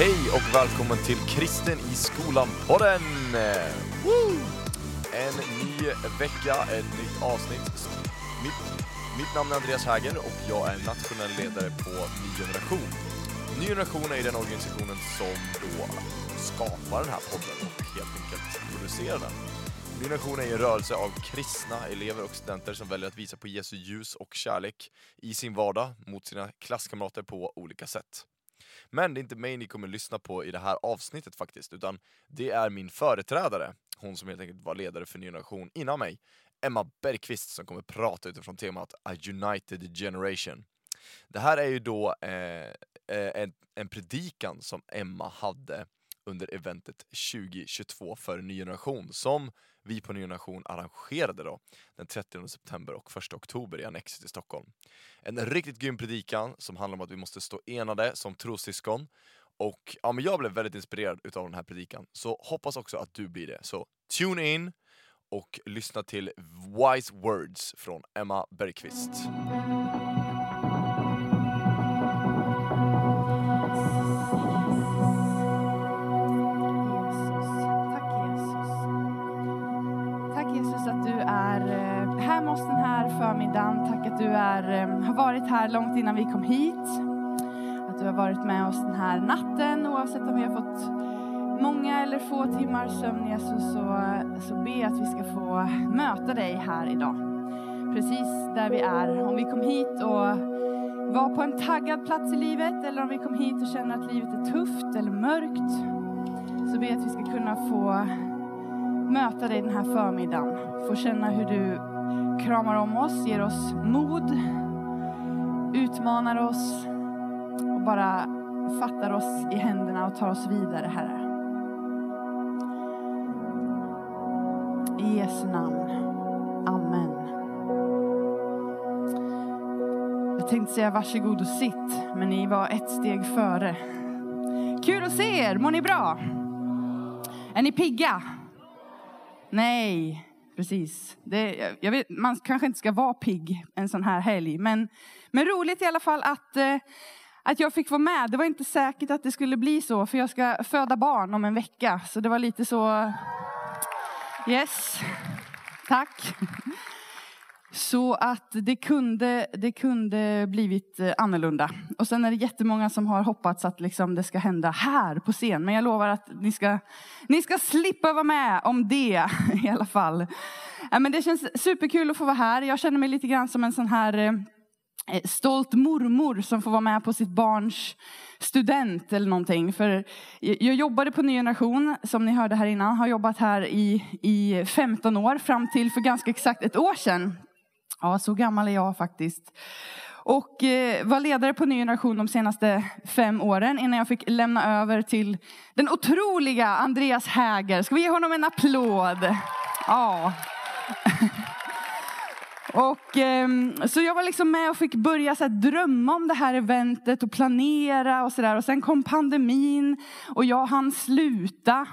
Hej och välkommen till Kristen i skolan-podden! En ny vecka, ett nytt avsnitt. Mitt, mitt namn är Andreas Häger och jag är nationell ledare på Ny Generation. Ny Generation är den organisationen som då skapar den här podden och helt enkelt producerar den. Ny Generation är en rörelse av kristna elever och studenter som väljer att visa på Jesu ljus och kärlek i sin vardag mot sina klasskamrater på olika sätt. Men det är inte mig ni kommer lyssna på i det här avsnittet faktiskt, utan det är min företrädare, hon som helt enkelt var ledare för Ny Generation innan mig, Emma Bergqvist som kommer prata utifrån temat A United Generation. Det här är ju då eh, eh en, en predikan som Emma hade under eventet 2022 för Ny Generation som vi på Ny Generation arrangerade då den 30 september och 1 oktober i Annexet i Stockholm. En riktigt grym predikan som handlar om att vi måste stå enade som trossyskon och ja, men jag blev väldigt inspirerad utav den här predikan, så hoppas också att du blir det. Så tune in och lyssna till Wise Words från Emma Bergqvist. Oss den här förmiddagen. Tack att du är, eh, har varit här långt innan vi kom hit. Att du har varit med oss den här natten oavsett om vi har fått många eller få timmar sömn Jesus så, eh, så be att vi ska få möta dig här idag. Precis där vi är. Om vi kom hit och var på en taggad plats i livet eller om vi kom hit och känner att livet är tufft eller mörkt så be att vi ska kunna få möta dig den här förmiddagen. Få känna hur du kramar om oss, ger oss mod, utmanar oss och bara fattar oss i händerna och tar oss vidare, Herre. I Jesu namn. Amen. Jag tänkte säga varsågod och sitt, men ni var ett steg före. Kul att se er, mår ni bra? Är ni pigga? Nej, precis. Det, jag vet, man kanske inte ska vara pigg en sån här helg, men, men roligt i alla fall att, eh, att jag fick vara med. Det var inte säkert att det skulle bli så, för jag ska föda barn om en vecka, så det var lite så... Yes, tack. Så att det kunde, det kunde blivit eh, annorlunda. Och sen är det jättemånga som har hoppats att liksom det ska hända här på scen. Men jag lovar att ni ska, ni ska slippa vara med om det i alla fall. Ja, men det känns superkul att få vara här. Jag känner mig lite grann som en sån här eh, eh, stolt mormor som får vara med på sitt barns student eller någonting. För jag jobbade på Ny Generation, som ni hörde här innan. Har jobbat här i, i 15 år, fram till för ganska exakt ett år sedan. Ja, så gammal är jag faktiskt. Och eh, var ledare på Ny Generation de senaste fem åren innan jag fick lämna över till den otroliga Andreas Häger. Ska vi ge honom en applåd? Ja. Och, ehm, så jag var liksom med och fick börja så här, drömma om det här eventet och planera och sådär. Och sen kom pandemin och jag hann sluta.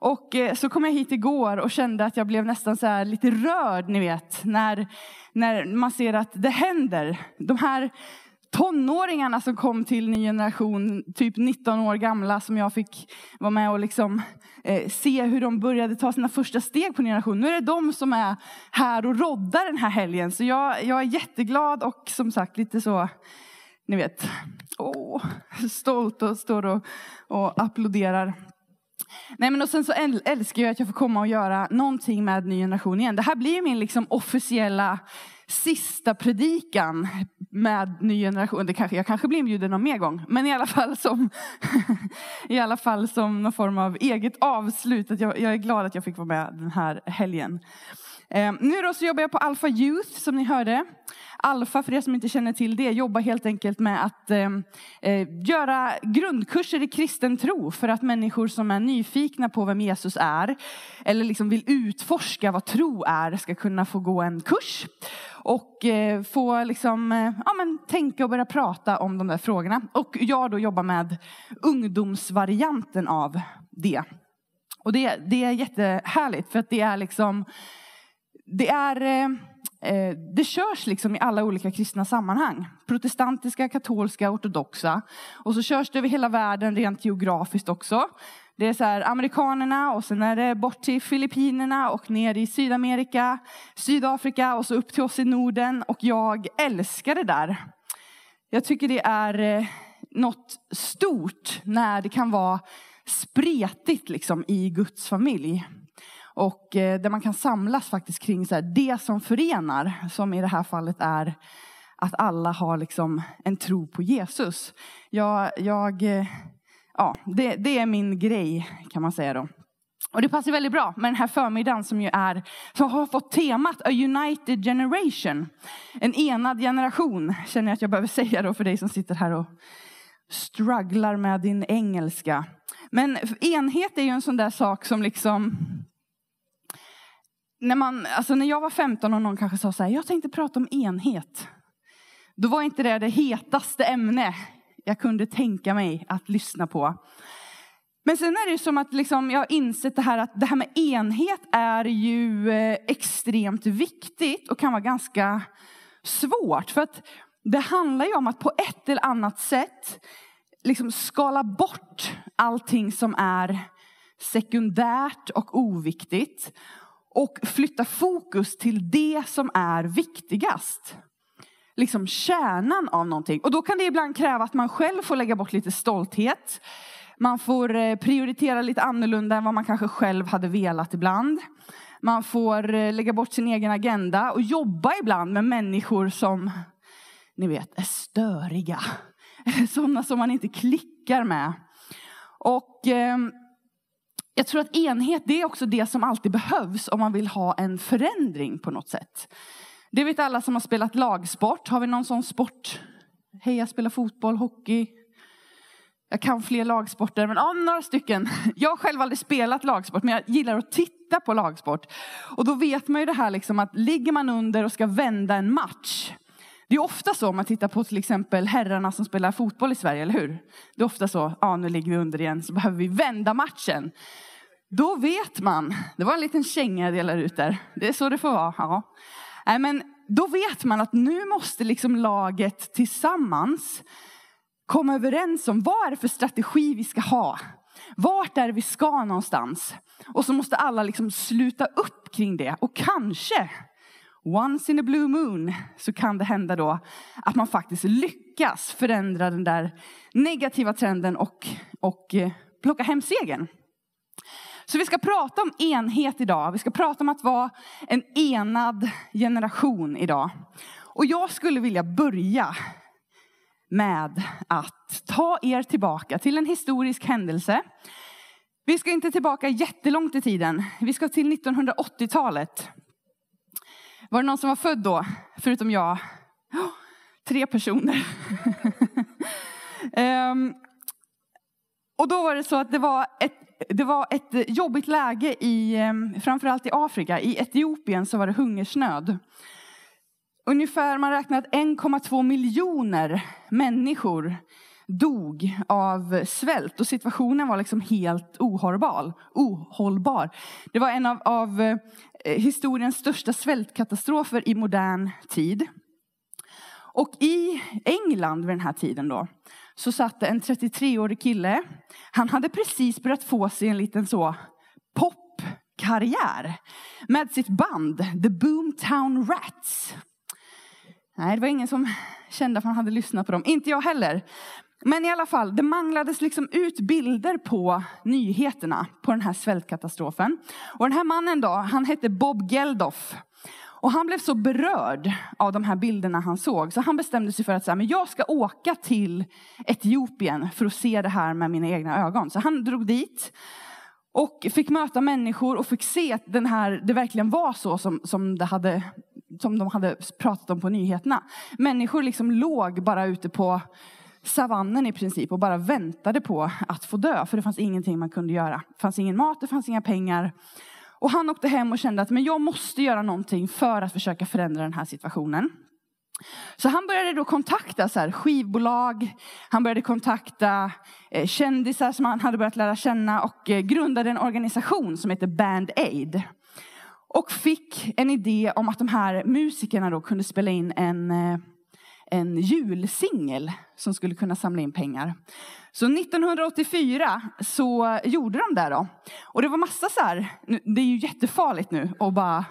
Och eh, så kom jag hit igår och kände att jag blev nästan så lite rörd, ni vet. När, när man ser att det händer. De här tonåringarna som kom till ny generation, typ 19 år gamla, som jag fick vara med och liksom, eh, se hur de började ta sina första steg på ny generation. Nu är det de som är här och roddar den här helgen. Så jag, jag är jätteglad och som sagt lite så, ni vet, åh, stolt och står och, och applåderar. Nej, men och sen så älskar jag att jag får komma och göra någonting med ny generation igen. Det här blir min liksom officiella sista predikan med ny generation. Det kanske, jag kanske blir inbjuden någon mer gång, men i alla fall som, i alla fall som någon form av eget avslut. Att jag, jag är glad att jag fick vara med den här helgen. Eh, nu då så jobbar jag på Alpha Youth som ni hörde. Alfa, för er som inte känner till det, jobbar helt enkelt med att eh, eh, göra grundkurser i kristen tro för att människor som är nyfikna på vem Jesus är eller liksom vill utforska vad tro är ska kunna få gå en kurs och eh, få liksom, eh, ja, men, tänka och börja prata om de där frågorna. Och jag då jobbar med ungdomsvarianten av det. Och det, det är jättehärligt för att det är liksom det är, eh, eh, det körs liksom i alla olika kristna sammanhang. Protestantiska, katolska, ortodoxa. Och så körs det över hela världen rent geografiskt också. Det är så här, amerikanerna och sen är det bort till Filippinerna och ner i Sydamerika, Sydafrika och så upp till oss i Norden. Och jag älskar det där. Jag tycker det är eh, något stort när det kan vara spretigt liksom i Guds familj. Och eh, där man kan samlas faktiskt kring så här, det som förenar, som i det här fallet är att alla har liksom en tro på Jesus. Jag, jag, eh, ja, det, det är min grej kan man säga då. Och det passar väldigt bra med den här förmiddagen som ju är, som har fått temat A United Generation. En enad generation, känner jag att jag behöver säga då för dig som sitter här och strugglar med din engelska. Men enhet är ju en sån där sak som liksom när, man, alltså när jag var 15 och någon kanske sa så här, jag tänkte prata om enhet. Då var inte det det hetaste ämne jag kunde tänka mig att lyssna på. Men sen är det som att liksom jag har insett det här att det här med enhet är ju eh, extremt viktigt och kan vara ganska svårt. För att det handlar ju om att på ett eller annat sätt liksom skala bort allting som är sekundärt och oviktigt och flytta fokus till det som är viktigast. Liksom kärnan av någonting. Och då kan det ibland kräva att man själv får lägga bort lite stolthet. Man får eh, prioritera lite annorlunda än vad man kanske själv hade velat ibland. Man får eh, lägga bort sin egen agenda och jobba ibland med människor som, ni vet, är störiga. Sådana som man inte klickar med. Och eh, jag tror att enhet det är också det som alltid behövs om man vill ha en förändring på något sätt. Det vet alla som har spelat lagsport. Har vi någon sån sport? Hej, jag spelar fotboll, hockey. Jag kan fler lagsporter, men ja, några stycken. Jag har själv aldrig spelat lagsport, men jag gillar att titta på lagsport. Och då vet man ju det här liksom att ligger man under och ska vända en match. Det är ofta så om man tittar på till exempel herrarna som spelar fotboll i Sverige, eller hur? Det är ofta så, ja nu ligger vi under igen, så behöver vi vända matchen. Då vet man, det var en liten känga jag delade ut där, det är så det får vara. Ja. Nej, men då vet man att nu måste liksom laget tillsammans komma överens om vad är det för strategi vi ska ha. Vart är det vi ska någonstans? Och så måste alla liksom sluta upp kring det. Och kanske, once in a blue moon, så kan det hända då att man faktiskt lyckas förändra den där negativa trenden och, och eh, plocka hem segern. Så vi ska prata om enhet idag. Vi ska prata om att vara en enad generation idag. Och jag skulle vilja börja med att ta er tillbaka till en historisk händelse. Vi ska inte tillbaka jättelångt i tiden. Vi ska till 1980-talet. Var det någon som var född då? Förutom jag. tre personer. um, och då var det så att det var ett det var ett jobbigt läge i, ehm, framförallt i Afrika. I Etiopien så var det hungersnöd. Ungefär, man räknar att 1,2 miljoner människor dog av svält och situationen var liksom helt ohållbar. ohållbar. Det var en av, av eh, historiens största svältkatastrofer i modern tid. Och i England vid den här tiden då, så satt en 33-årig kille. Han hade precis börjat få sig en liten så popkarriär med sitt band The Boomtown Rats. Nej, det var ingen som kände att han hade lyssnat på dem. Inte jag heller. Men i alla fall, det manglades liksom ut bilder på nyheterna på den här svältkatastrofen. Och den här mannen då, han hette Bob Geldof. Och han blev så berörd av de här bilderna han såg så han bestämde sig för att säga, men jag ska åka till Etiopien för att se det här med mina egna ögon. Så han drog dit och fick möta människor och fick se att den här, det verkligen var så som, som, det hade, som de hade pratat om på nyheterna. Människor liksom låg bara ute på savannen i princip och bara väntade på att få dö. För det fanns ingenting man kunde göra. Det fanns ingen mat, det fanns inga pengar. Och han åkte hem och kände att men jag måste göra någonting för att försöka förändra den här situationen. Så han började då kontakta så här, skivbolag, han började kontakta eh, kändisar som han hade börjat lära känna och eh, grundade en organisation som heter Band Aid. Och fick en idé om att de här musikerna då kunde spela in en, eh, en julsingel som skulle kunna samla in pengar. Så 1984 så gjorde de det då. Och det var massa så här, det är ju jättefarligt nu att bara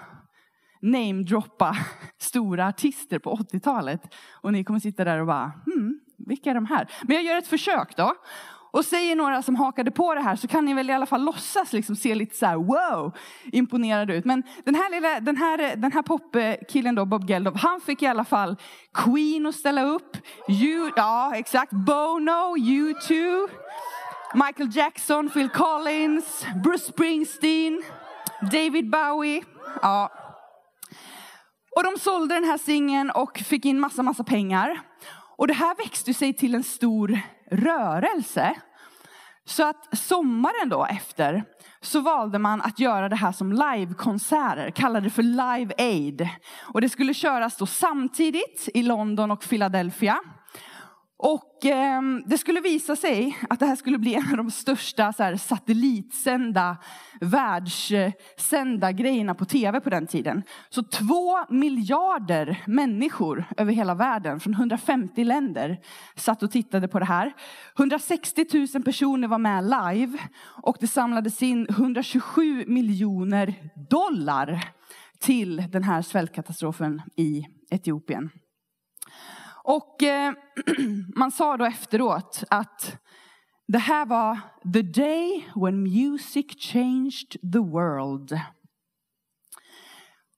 namedroppa stora artister på 80-talet. Och ni kommer sitta där och bara, hmm, vilka är de här? Men jag gör ett försök då. Och säger några som hakade på det här så kan ni väl i alla fall låtsas liksom se lite så här, wow, imponerad ut. Men den här, lilla, den här, den här popkillen då, Bob Geldof, han fick i alla fall Queen att ställa upp. You, ja, exakt. Bono, U2, Michael Jackson, Phil Collins, Bruce Springsteen, David Bowie. Ja. Och de sålde den här singeln och fick in massa, massa pengar. Och det här växte sig till en stor rörelse. Så att sommaren då efter så valde man att göra det här som livekonserter, kallade det för Live Aid. Och det skulle köras då samtidigt i London och Philadelphia. Och eh, det skulle visa sig att det här skulle bli en av de största så här, satellitsända, världssända grejerna på tv på den tiden. Så två miljarder människor över hela världen från 150 länder satt och tittade på det här. 160 000 personer var med live och det samlades in 127 miljoner dollar till den här svältkatastrofen i Etiopien. Och eh, man sa då efteråt att det här var the day when music changed the world.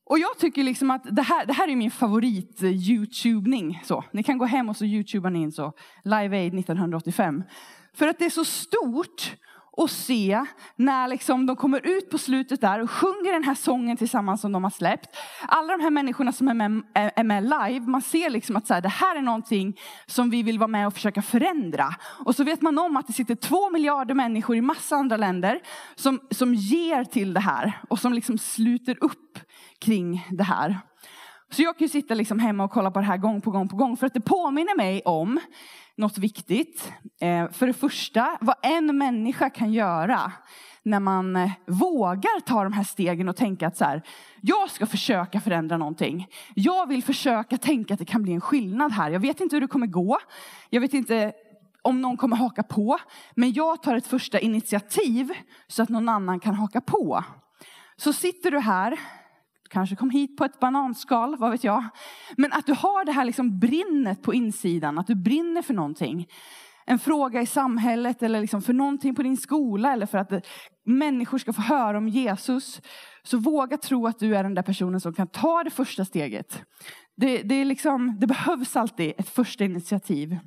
Och jag tycker liksom att det här, det här är min favorit eh, youtubning. Så, ni kan gå hem och så youtubar ni in så, Live Aid 1985. För att det är så stort och se när liksom de kommer ut på slutet där och sjunger den här sången tillsammans som de har släppt. Alla de här människorna som är med, är med live, man ser liksom att så här, det här är någonting som vi vill vara med och försöka förändra. Och så vet man om att det sitter två miljarder människor i massa andra länder som, som ger till det här och som liksom sluter upp kring det här. Så jag kan ju sitta liksom hemma och kolla på det här gång på gång på gång för att det påminner mig om något viktigt. Eh, för det första, vad en människa kan göra när man eh, vågar ta de här stegen och tänka att så här, jag ska försöka förändra någonting. Jag vill försöka tänka att det kan bli en skillnad här. Jag vet inte hur det kommer gå. Jag vet inte om någon kommer haka på. Men jag tar ett första initiativ så att någon annan kan haka på. Så sitter du här kanske kom hit på ett bananskal, vad vet jag. Men att du har det här liksom brinnet på insidan, att du brinner för någonting. En fråga i samhället eller liksom för någonting på din skola eller för att människor ska få höra om Jesus. Så våga tro att du är den där personen som kan ta det första steget. Det, det, är liksom, det behövs alltid ett första initiativ.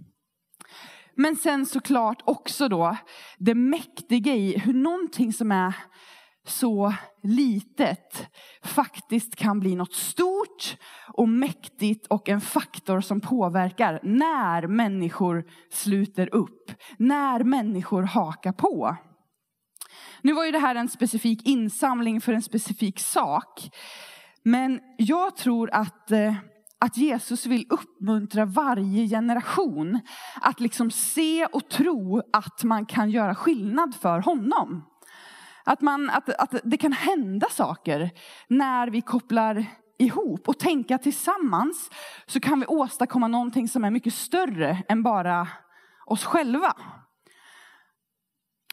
Men sen såklart också då det mäktiga i hur någonting som är så litet faktiskt kan bli något stort och mäktigt och en faktor som påverkar när människor sluter upp, när människor hakar på. Nu var ju det här en specifik insamling för en specifik sak. Men jag tror att, eh, att Jesus vill uppmuntra varje generation att liksom se och tro att man kan göra skillnad för honom. Att, man, att, att det kan hända saker när vi kopplar ihop och tänka tillsammans så kan vi åstadkomma någonting som är mycket större än bara oss själva.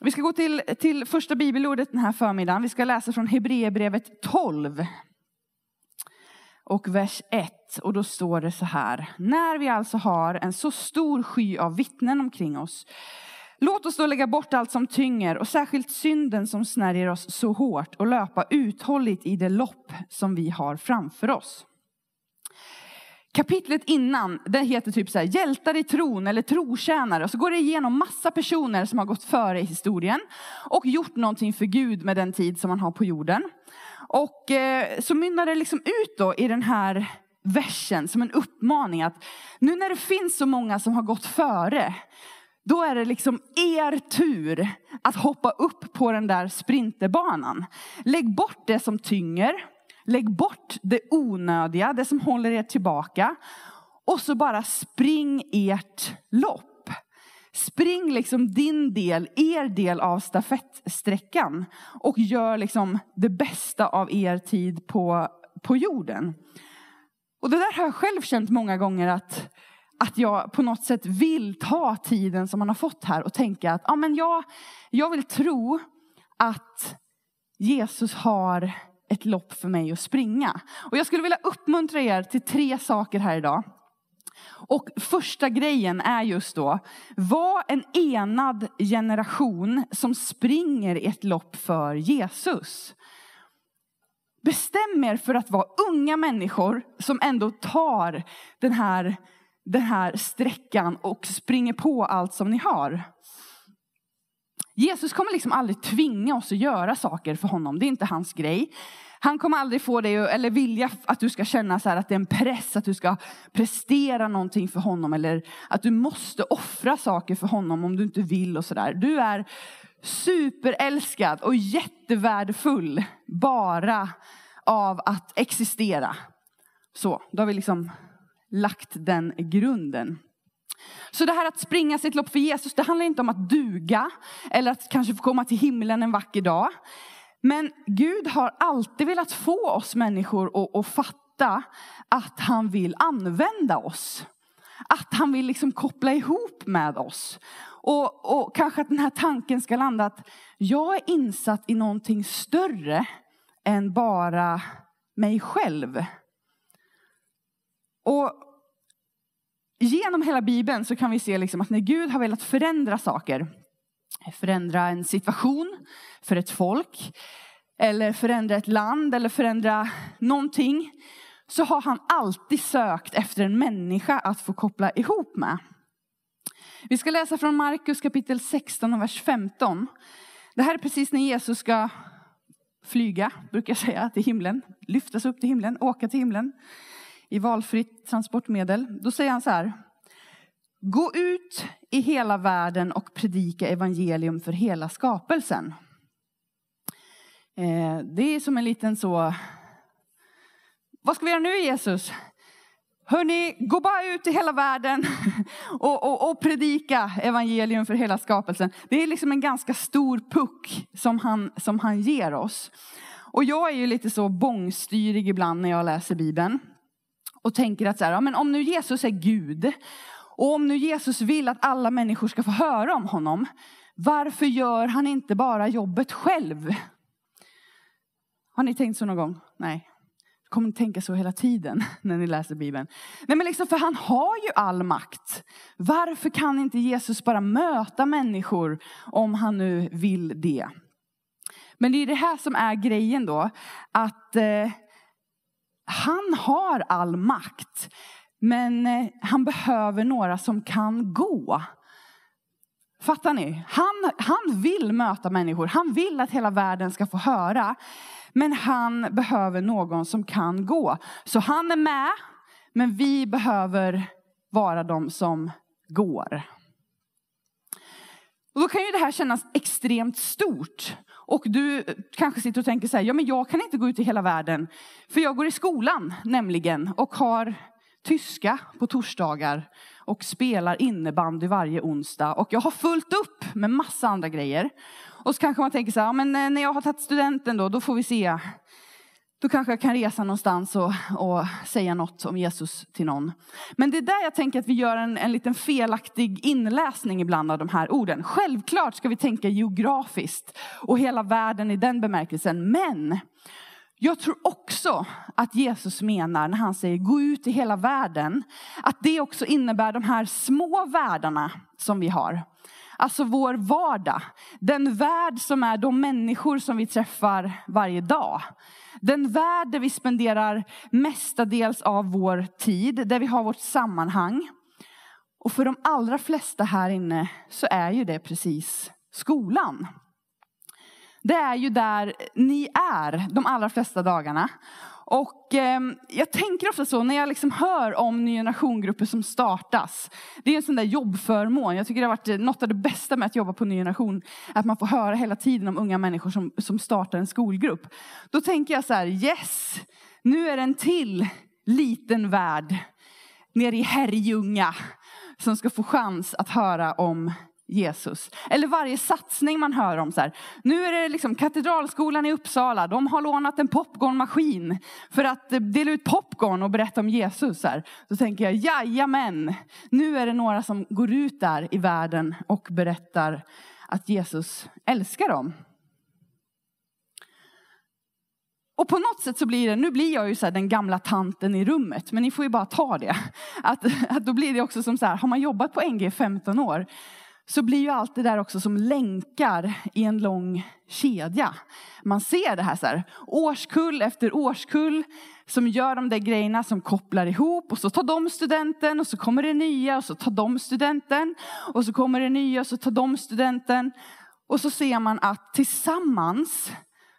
Vi ska gå till, till första bibelordet den här förmiddagen. Vi ska läsa från Hebreerbrevet 12 och vers 1. Och då står det så här. När vi alltså har en så stor sky av vittnen omkring oss Låt oss då lägga bort allt som tynger och särskilt synden som snärjer oss så hårt och löpa uthålligt i det lopp som vi har framför oss. Kapitlet innan, det heter typ så här, hjältar i tron eller trotjänare. Och så går det igenom massa personer som har gått före i historien och gjort någonting för Gud med den tid som man har på jorden. Och eh, så mynnar det liksom ut då i den här versen som en uppmaning att nu när det finns så många som har gått före då är det liksom er tur att hoppa upp på den där sprinterbanan. Lägg bort det som tynger. Lägg bort det onödiga, det som håller er tillbaka. Och så bara spring ert lopp. spring liksom din del, er del av stafettsträckan och gör liksom det bästa av er tid på, på jorden. Och det där har jag själv känt många gånger att, att jag på något sätt vill ta tiden som man har fått här och tänka att ja, men jag, jag vill tro att Jesus har ett lopp för mig att springa. Och jag skulle vilja uppmuntra er till tre saker här idag. Och första grejen är just då, var en enad generation som springer i ett lopp för Jesus. Bestäm er för att vara unga människor som ändå tar den här, den här sträckan och springer på allt som ni har. Jesus kommer liksom aldrig tvinga oss att göra saker för honom. Det är inte hans grej. Han kommer aldrig få dig, eller vilja att du ska känna så att det är en press, att du ska prestera någonting för honom. Eller att du måste offra saker för honom om du inte vill och sådär. Du är superälskad och jättevärdefull bara av att existera. Så, då har vi liksom lagt den grunden. Så det här att springa sitt lopp för Jesus, det handlar inte om att duga eller att kanske få komma till himlen en vacker dag. Men Gud har alltid velat få oss människor att, att fatta att han vill använda oss. Att han vill liksom koppla ihop med oss. Och, och kanske att den här tanken ska landa att jag är insatt i någonting större än bara mig själv. Och genom hela Bibeln så kan vi se liksom att när Gud har velat förändra saker, förändra en situation för ett folk, eller förändra ett land, eller förändra någonting, så har han alltid sökt efter en människa att få koppla ihop med. Vi ska läsa från Markus kapitel 16 och vers 15. Det här är precis när Jesus ska flyga, brukar jag säga, till himlen. Lyftas upp till himlen, åka till himlen i valfritt transportmedel. Då säger han så här. Gå ut i hela världen och predika evangelium för hela skapelsen. Eh, det är som en liten så... Vad ska vi göra nu Jesus? Hörni, gå bara ut i hela världen och, och, och, predika evangelium för hela skapelsen. Det är liksom en ganska stor puck som han, som han ger oss. Och jag är ju lite så bångstyrig ibland när jag läser Bibeln. Och tänker att så här, ja, men om nu Jesus är Gud och om nu Jesus vill att alla människor ska få höra om honom. Varför gör han inte bara jobbet själv? Har ni tänkt så någon gång? Nej. Kommer ni tänka så hela tiden när ni läser Bibeln? Nej men liksom, för han har ju all makt. Varför kan inte Jesus bara möta människor om han nu vill det? Men det är det här som är grejen då. Att eh, han har all makt. Men eh, han behöver några som kan gå. Fattar ni? Han, han vill möta människor. Han vill att hela världen ska få höra. Men han behöver någon som kan gå. Så han är med, men vi behöver vara de som går. Och då kan ju det här kännas extremt stort. Och du eh, kanske sitter och tänker så här, ja men jag kan inte gå ut i hela världen. För jag går i skolan nämligen och har tyska på torsdagar och spelar innebandy varje onsdag. Och jag har fullt upp med massa andra grejer. Och så kanske man tänker så här, ja, men eh, när jag har tagit studenten då, då får vi se. Då kanske jag kan resa någonstans och, och säga något om Jesus till någon. Men det är där jag tänker att vi gör en, en liten felaktig inläsning ibland av de här orden. Självklart ska vi tänka geografiskt och hela världen i den bemärkelsen. Men jag tror också att Jesus menar när han säger gå ut i hela världen, att det också innebär de här små världarna som vi har. Alltså vår vardag. Den värld som är de människor som vi träffar varje dag. Den värld där vi spenderar mestadels av vår tid, där vi har vårt sammanhang. Och för de allra flesta här inne så är ju det precis skolan. Det är ju där ni är de allra flesta dagarna. Och eh, jag tänker ofta så när jag liksom hör om ny generation-grupper som startas. Det är en sån där jobbförmån. Jag tycker det har varit eh, något av det bästa med att jobba på ny generation. Att man får höra hela tiden om unga människor som, som startar en skolgrupp. Då tänker jag så här, yes, nu är det en till liten värld nere i Herrljunga som ska få chans att höra om Jesus. Eller varje satsning man hör om. Så här. Nu är det liksom Katedralskolan i Uppsala, de har lånat en popcornmaskin för att eh, dela ut popcorn och berätta om Jesus. Så här. Då tänker jag, jajamän, nu är det några som går ut där i världen och berättar att Jesus älskar dem. Och på något sätt så blir det, nu blir jag ju så den gamla tanten i rummet, men ni får ju bara ta det. Att, att då blir det också som så här, har man jobbat på NG i 15 år, så blir ju allt det där också som länkar i en lång kedja. Man ser det här så här, årskull efter årskull som gör de där grejerna som kopplar ihop och så tar de studenten och så kommer det nya och så tar de studenten och så kommer det nya och så tar de studenten. Och så ser man att tillsammans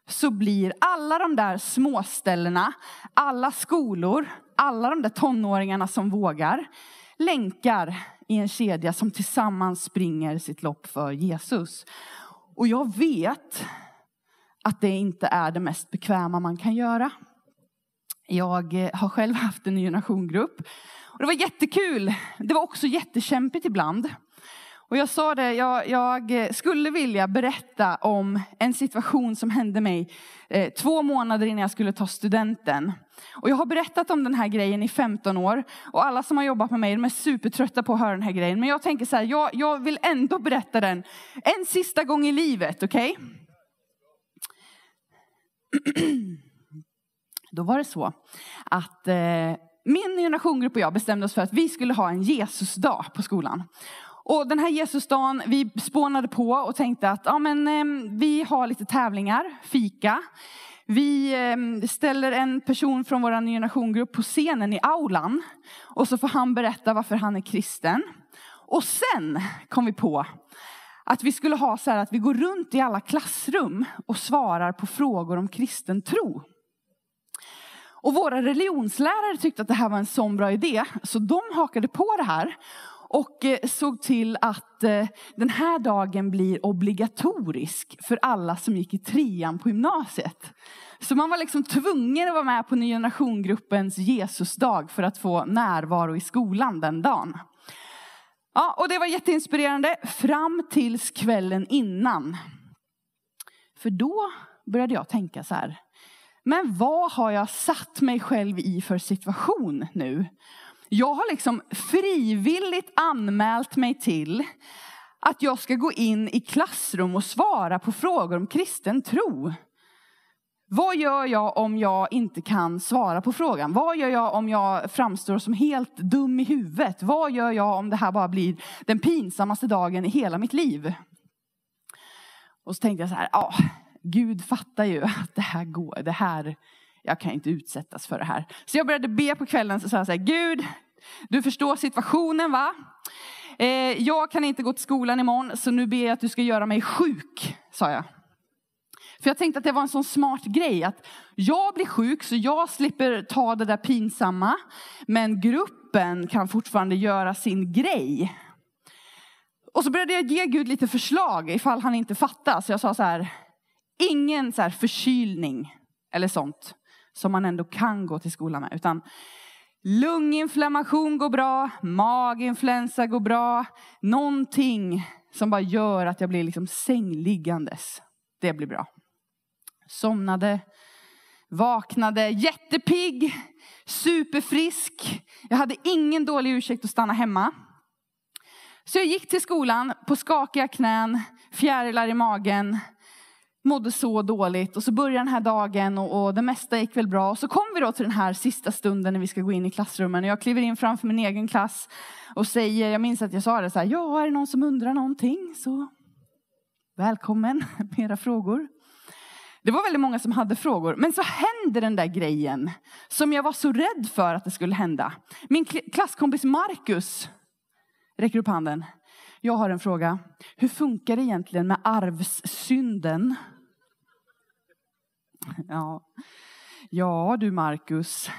så blir alla de där småställena, alla skolor, alla de där tonåringarna som vågar, länkar i en kedja som tillsammans springer sitt lopp för Jesus. Och jag vet att det inte är det mest bekväma man kan göra. Jag eh, har själv haft en ny generationgrupp. Och det var jättekul. Det var också jättekämpigt ibland. Och jag sa det, jag, jag, eh, skulle vilja berätta om en situation som hände mig eh, två månader innan jag skulle ta studenten. Och jag har berättat om den här grejen i 15 år. Och alla som har jobbat med mig de är supertrötta på att höra den här grejen. Men jag tänker så här, jag, jag vill ändå berätta den en sista gång i livet, okej? Okay? Då var det så att eh, min generationgrupp och jag bestämde oss för att vi skulle ha en Jesusdag på skolan. Och den här Jesusdagen, vi spånade på och tänkte att ja, men, eh, vi har lite tävlingar, fika. Vi ehm, ställer en person från vår generationgrupp på scenen i aulan. Och så får han berätta varför han är kristen. Och sen kom vi på att vi skulle ha så här att vi går runt i alla klassrum och svarar på frågor om kristen tro. Och våra religionslärare tyckte att det här var en sån bra idé, så de hakade på det här och eh, såg till att eh, den här dagen blir obligatorisk för alla som gick i trean på gymnasiet. Så man var liksom tvungen att vara med på Ny generationgruppens Jesusdag för att få närvaro i skolan den dagen. Ja, och det var jätteinspirerande fram tills kvällen innan. För då började jag tänka så här, men vad har jag satt mig själv i för situation nu? Jag har liksom frivilligt anmält mig till att jag ska gå in i klassrum och svara på frågor om kristen tro. Vad gör jag om jag inte kan svara på frågan? Vad gör jag om jag framstår som helt dum i huvudet? Vad gör jag om det här bara blir den pinsammaste dagen i hela mitt liv? Och så tänkte jag så här, ja, Gud fattar ju att det här går, det här, jag kan inte utsättas för det här. Så jag började be på kvällen, så sa jag så här, Gud, du förstår situationen va? Eh, jag kan inte gå till skolan imorgon, så nu ber jag att du ska göra mig sjuk, sa jag. För jag tänkte att det var en sån smart grej, att jag blir sjuk så jag slipper ta det där pinsamma, men gruppen kan fortfarande göra sin grej. Och så började jag ge Gud lite förslag ifall han inte fattar. Så jag sa så här, ingen så här förkylning eller sånt som man ändå kan gå till skolan med. Utan lunginflammation går bra, maginfluensa går bra. Någonting som bara gör att jag blir liksom sängliggandes. Det blir bra. Somnade, vaknade, jättepigg, superfrisk. Jag hade ingen dålig ursäkt att stanna hemma. Så jag gick till skolan på skakiga knän, fjärilar i magen, mådde så dåligt. Och så började den här dagen och, och det mesta gick väl bra. Och så kom vi då till den här sista stunden när vi ska gå in i klassrummen. Och jag kliver in framför min egen klass och säger, jag minns att jag sa det så här, ja är det någon som undrar någonting så välkommen med era frågor. Det var väldigt många som hade frågor. Men så hände den där grejen som jag var så rädd för att det skulle hända. Min klasskompis Marcus räcker upp handen. Jag har en fråga. Hur funkar det egentligen med arvssynden? Ja, ja du Markus.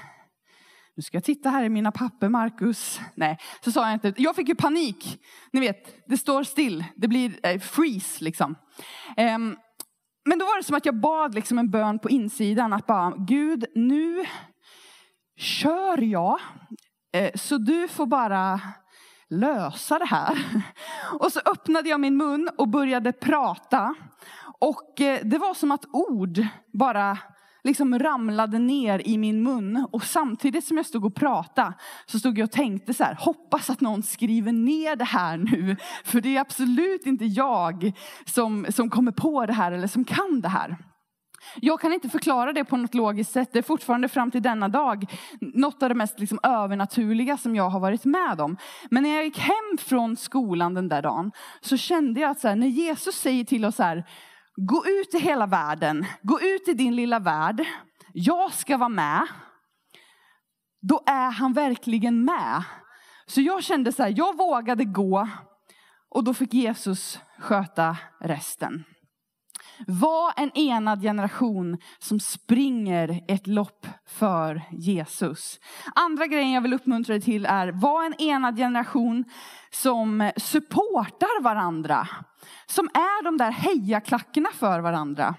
Nu ska jag titta här i mina papper, Markus. Nej, så sa jag inte. Jag fick ju panik. Ni vet, det står still. Det blir eh, freeze liksom. Um, men då var det som att jag bad liksom en bön på insidan. Att bara, Gud, nu kör jag. Eh, så du får bara lösa det här. Och så öppnade jag min mun och började prata. Och eh, det var som att ord bara liksom ramlade ner i min mun. Och samtidigt som jag stod och pratade så stod jag och tänkte så här, hoppas att någon skriver ner det här nu. För det är absolut inte jag som, som kommer på det här eller som kan det här. Jag kan inte förklara det på något logiskt sätt. Det är fortfarande fram till denna dag något av det mest liksom övernaturliga som jag har varit med om. Men när jag gick hem från skolan den där dagen så kände jag att så här, när Jesus säger till oss så här, gå ut i hela världen, gå ut i din lilla värld, jag ska vara med. Då är han verkligen med. Så jag kände så här, jag vågade gå och då fick Jesus sköta resten. Var en enad generation som springer ett lopp för Jesus. Andra grejen jag vill uppmuntra dig till är, var en enad generation som supportar varandra. Som är de där hejaklackarna för varandra.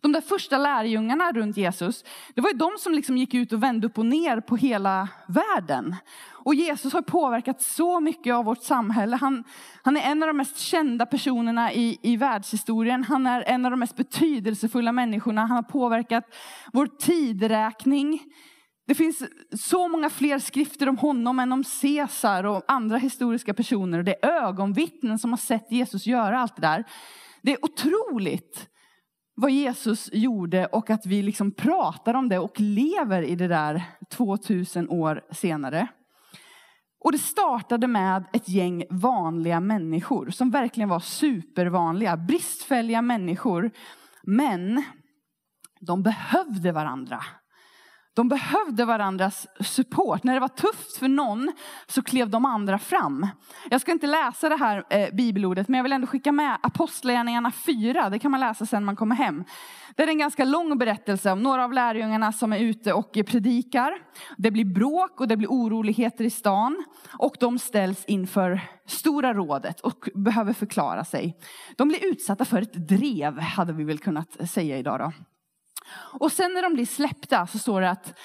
De där första lärjungarna runt Jesus, det var ju de som liksom gick ut och vände upp och ner på hela världen. Och Jesus har påverkat så mycket av vårt samhälle. Han, han är en av de mest kända personerna i, i världshistorien. Han är en av de mest betydelsefulla människorna. Han har påverkat vår tidräkning. Det finns så många fler skrifter om honom än om Caesar och andra historiska personer. Det är ögonvittnen som har sett Jesus göra allt det där. Det är otroligt vad Jesus gjorde och att vi liksom pratar om det och lever i det där 2000 år senare. Och det startade med ett gäng vanliga människor som verkligen var supervanliga, bristfälliga människor. Men de behövde varandra. De behövde varandras support. När det var tufft för någon så klev de andra fram. Jag ska inte läsa det här eh, bibelordet, men jag vill ändå skicka med Apostlagärningarna 4. Det kan man läsa sen man kommer hem. Det är en ganska lång berättelse om några av lärjungarna som är ute och eh, predikar. Det blir bråk och det blir oroligheter i stan. Och de ställs inför Stora rådet och behöver förklara sig. De blir utsatta för ett drev, hade vi väl kunnat eh, säga idag då. Och sen när de blir släppta så står det att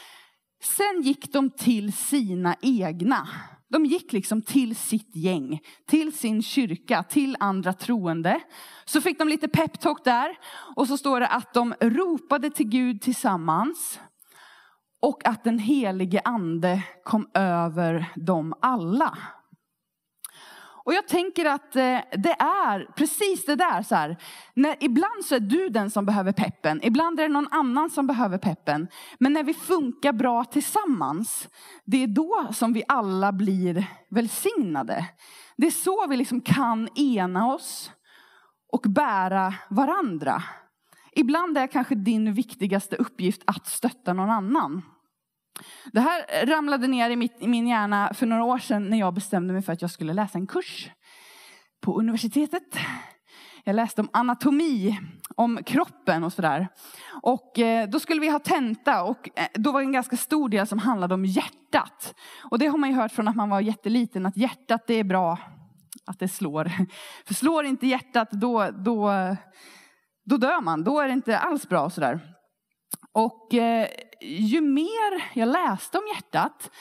sen gick de till sina egna. De gick liksom till sitt gäng, till sin kyrka, till andra troende. Så fick de lite peptalk där och så står det att de ropade till Gud tillsammans. Och att den helige ande kom över dem alla. Och jag tänker att eh, det är precis det där. Så här, när, ibland så är du den som behöver peppen, ibland är det någon annan som behöver peppen. Men när vi funkar bra tillsammans, det är då som vi alla blir välsignade. Det är så vi liksom kan ena oss och bära varandra. Ibland är kanske din viktigaste uppgift att stötta någon annan. Det här ramlade ner i, mitt, i, min hjärna för några år sedan när jag bestämde mig för att jag skulle läsa en kurs på universitetet. Jag läste om anatomi, om kroppen och sådär. Och eh, då skulle vi ha tenta och eh, då var det en ganska stor del som handlade om hjärtat. Och det har man ju hört från att man var jätteliten, att hjärtat det är bra att det slår. För slår inte hjärtat då, då, då dör man, då är det inte alls bra och sådär. Och eh, ju mer jag läste om hjärtat,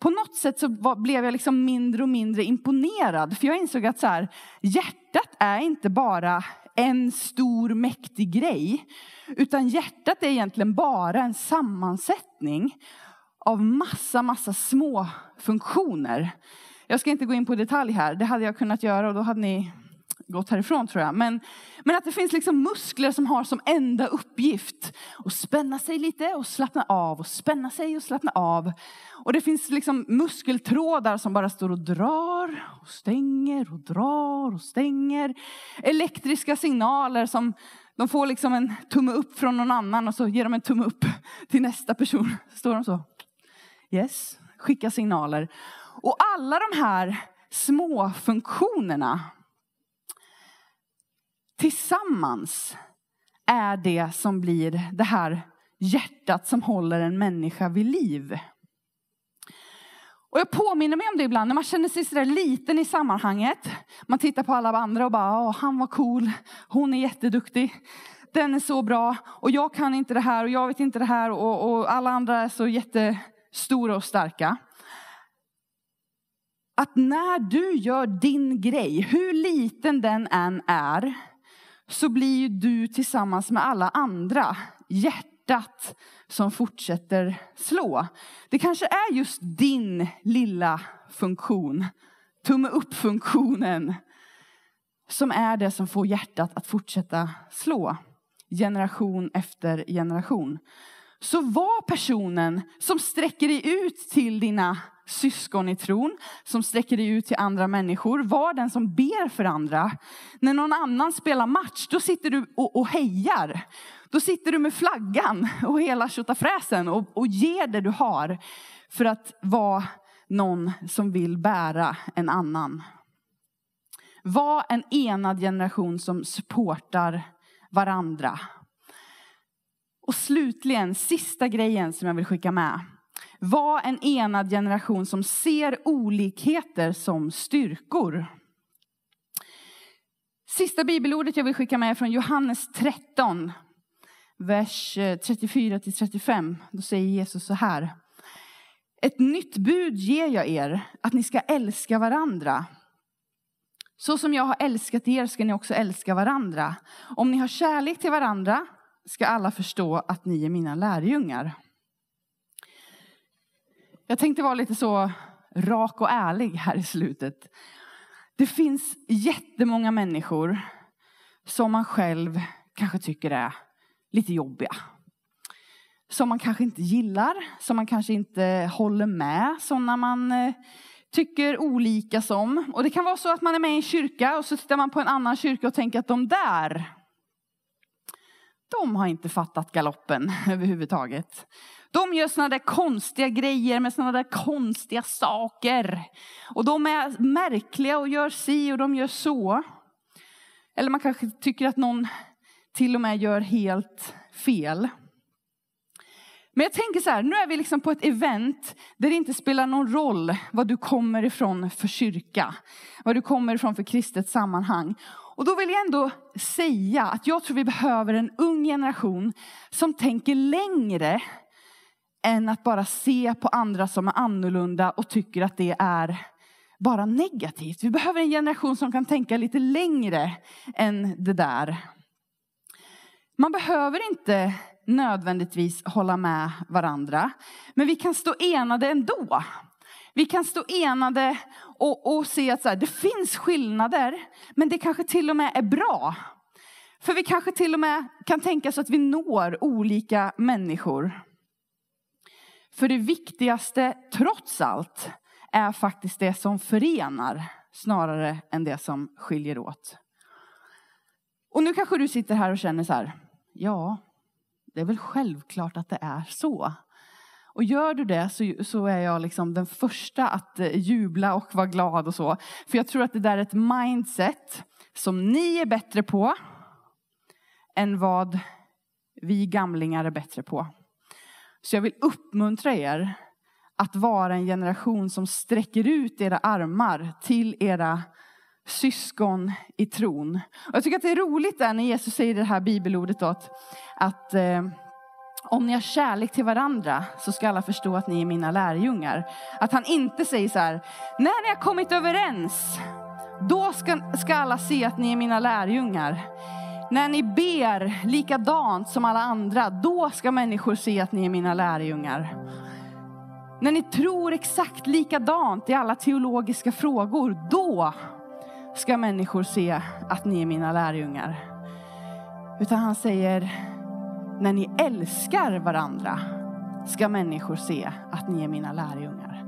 på något sätt så var, blev jag liksom mindre och mindre imponerad. För jag insåg att så här, hjärtat är inte bara en stor mäktig grej. Utan hjärtat är egentligen bara en sammansättning av massa, massa små funktioner. Jag ska inte gå in på detalj här, det hade jag kunnat göra och då hade ni gått härifrån tror jag. Men, men att det finns liksom muskler som har som enda uppgift att spänna sig lite och slappna av och spänna sig och slappna av. Och det finns liksom muskeltrådar som bara står och drar och stänger och drar och stänger. Elektriska signaler som de får liksom en tumme upp från någon annan och så ger de en tumme upp till nästa person. Står de så. Yes, skicka signaler. Och alla de här små funktionerna tillsammans är det som blir det här hjärtat som håller en människa vid liv. Och jag påminner mig om det ibland när man känner sig sådär liten i sammanhanget. Man tittar på alla andra och bara, Åh, han var cool, hon är jätteduktig, den är så bra och jag kan inte det här och jag vet inte det här och, och alla andra är så jättestora och starka. att när du gör din grej, hur liten den än är, så blir ju du tillsammans med alla andra hjärtat som fortsätter slå. Det kanske är just din lilla funktion, tumme upp-funktionen, som är det som får hjärtat att fortsätta slå generation efter generation. Så var personen som sträcker dig ut till dina syskon i tron, som sträcker dig ut till andra människor. Var den som ber för andra. När någon annan spelar match, då sitter du och, och hejar. Då sitter du med flaggan och hela tjottafräsen och, och ger det du har för att vara någon som vill bära en annan. Var en enad generation som supportar varandra. Och slutligen, sista grejen som jag vill skicka med. Var en enad generation som ser olikheter som styrkor. Sista bibelordet jag vill skicka med är från Johannes 13, vers eh, 34 till 35. Då säger Jesus så här. Ett nytt bud ger jag er, att ni ska älska varandra. Så som jag har älskat er ska ni också älska varandra. Om ni har kärlek till varandra ska alla förstå att ni är mina lärjungar. Jag tänkte vara lite så rak och ärlig här i slutet. Det finns jättemånga människor som man själv kanske tycker är lite jobbiga. Som man kanske inte gillar, som man kanske inte håller med, sådana man eh, tycker olika som. Och det kan vara så att man är med i en kyrka och så tittar man på en annan kyrka och tänker att de där, de har inte fattat galoppen överhuvudtaget. De gör sådana där konstiga grejer med sådana där konstiga saker. Och de är märkliga och gör si och de gör så. Eller man kanske tycker att någon till och med gör helt fel. Men jag tänker så här, nu är vi liksom på ett event där det inte spelar någon roll vad du kommer ifrån för kyrka. Vad du kommer ifrån för kristet sammanhang. Och då vill jag ändå säga att jag tror vi behöver en ung generation som tänker längre än att bara se på andra som är annorlunda och tycker att det är bara negativt. Vi behöver en generation som kan tänka lite längre än det där. Man behöver inte nödvändigtvis hålla med varandra. Men vi kan stå enade ändå. Vi kan stå enade och, och se att så här, det finns skillnader, men det kanske till och med är bra. För vi kanske till och med kan tänka så att vi når olika människor. För det viktigaste, trots allt, är faktiskt det som förenar snarare än det som skiljer åt. Och nu kanske du sitter här och känner så här, ja, det är väl självklart att det är så. Och gör du det så, så är jag liksom den första att eh, jubla och vara glad och så. För jag tror att det där är ett mindset som ni är bättre på än vad vi gamlingar är bättre på. Så jag vill uppmuntra er att vara en generation som sträcker ut era armar till era syskon i tron. Och jag tycker att det är roligt där när Jesus säger det här bibelordet då, att, att eh, om ni har kärlek till varandra så ska alla förstå att ni är mina lärjungar. Att han inte säger så här, när ni har kommit överens, då ska, ska alla se att ni är mina lärjungar. När ni ber likadant som alla andra, då ska människor se att ni är mina lärjungar. När ni tror exakt likadant i alla teologiska frågor, då ska människor se att ni är mina lärjungar. Utan han säger, när ni älskar varandra ska människor se att ni är mina lärjungar.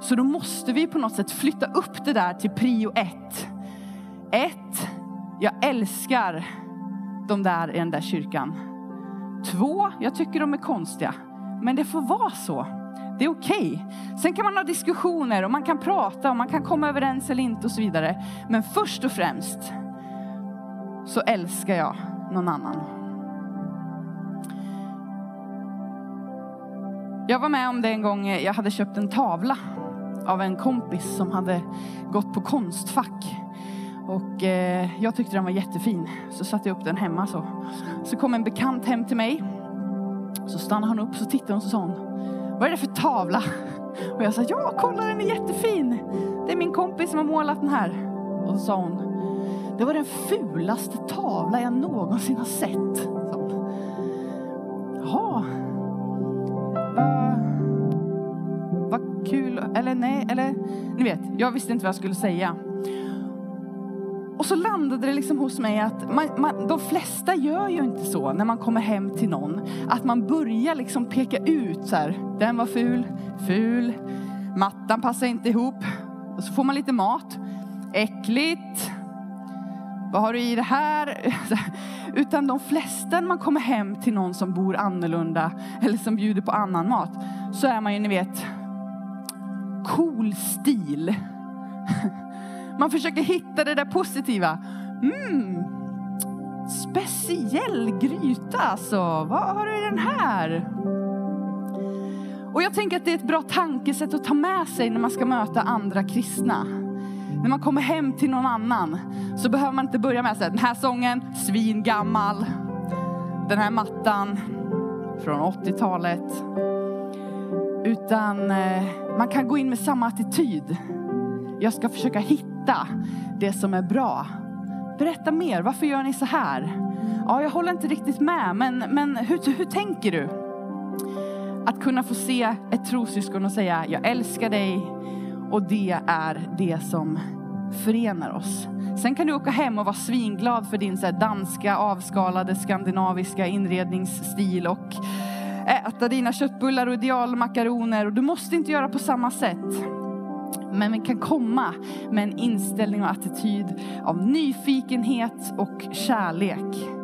Så då måste vi på något sätt flytta upp det där till prio ett. Ett, jag älskar de där i den där kyrkan. Två, jag tycker de är konstiga. Men det får vara så. Det är okej. Okay. Sen kan man ha diskussioner och man kan prata och man kan komma överens eller inte och så vidare. Men först och främst så älskar jag någon annan. Jag var med om det en gång, eh, jag hade köpt en tavla av en kompis som hade gått på Konstfack. Och eh, jag tyckte den var jättefin, så satte jag upp den hemma. Så, så kom en bekant hem till mig. Så stannade han upp, så tittade hon och så sa hon, vad är det för tavla? Och jag sa, ja kolla den är jättefin. Det det är min kompis som har målat den här. Och så sa hon, det var den fulaste tavla jag någonsin har sett. Så. Jaha. Ni vet, jag visste inte vad jag skulle säga. Och så landade det liksom hos mig att man, man, de flesta gör ju inte så när man kommer hem till någon. Att man börjar liksom peka ut så här, den var ful, ful, mattan passar inte ihop. Och så får man lite mat. Äckligt. Vad har du i det här? Utan de flesta när man kommer hem till någon som bor annorlunda eller som bjuder på annan mat så är man ju, ni vet, cool stil. Man försöker hitta det där positiva. Mm, speciell gryta alltså. Vad har du i den här? Och jag tänker att det är ett bra tankesätt att ta med sig när man ska möta andra kristna. När man kommer hem till någon annan så behöver man inte börja med att säga den här sången, svingammal. Den här mattan, från 80-talet. Utan eh, man kan gå in med samma attityd. Jag ska försöka hitta det som är bra. Berätta mer, varför gör ni så här? Ja, jag håller inte riktigt med, men, men hur, hur tänker du? Att kunna få se ett trossyskon och säga, jag älskar dig och det är det som förenar oss. Sen kan du åka hem och vara svinglad för din så danska avskalade skandinaviska inredningsstil och äta dina köttbullar och idealmakaroner och du måste inte göra på samma sätt. Men vi kan komma med en inställning och attityd av nyfikenhet och kärlek.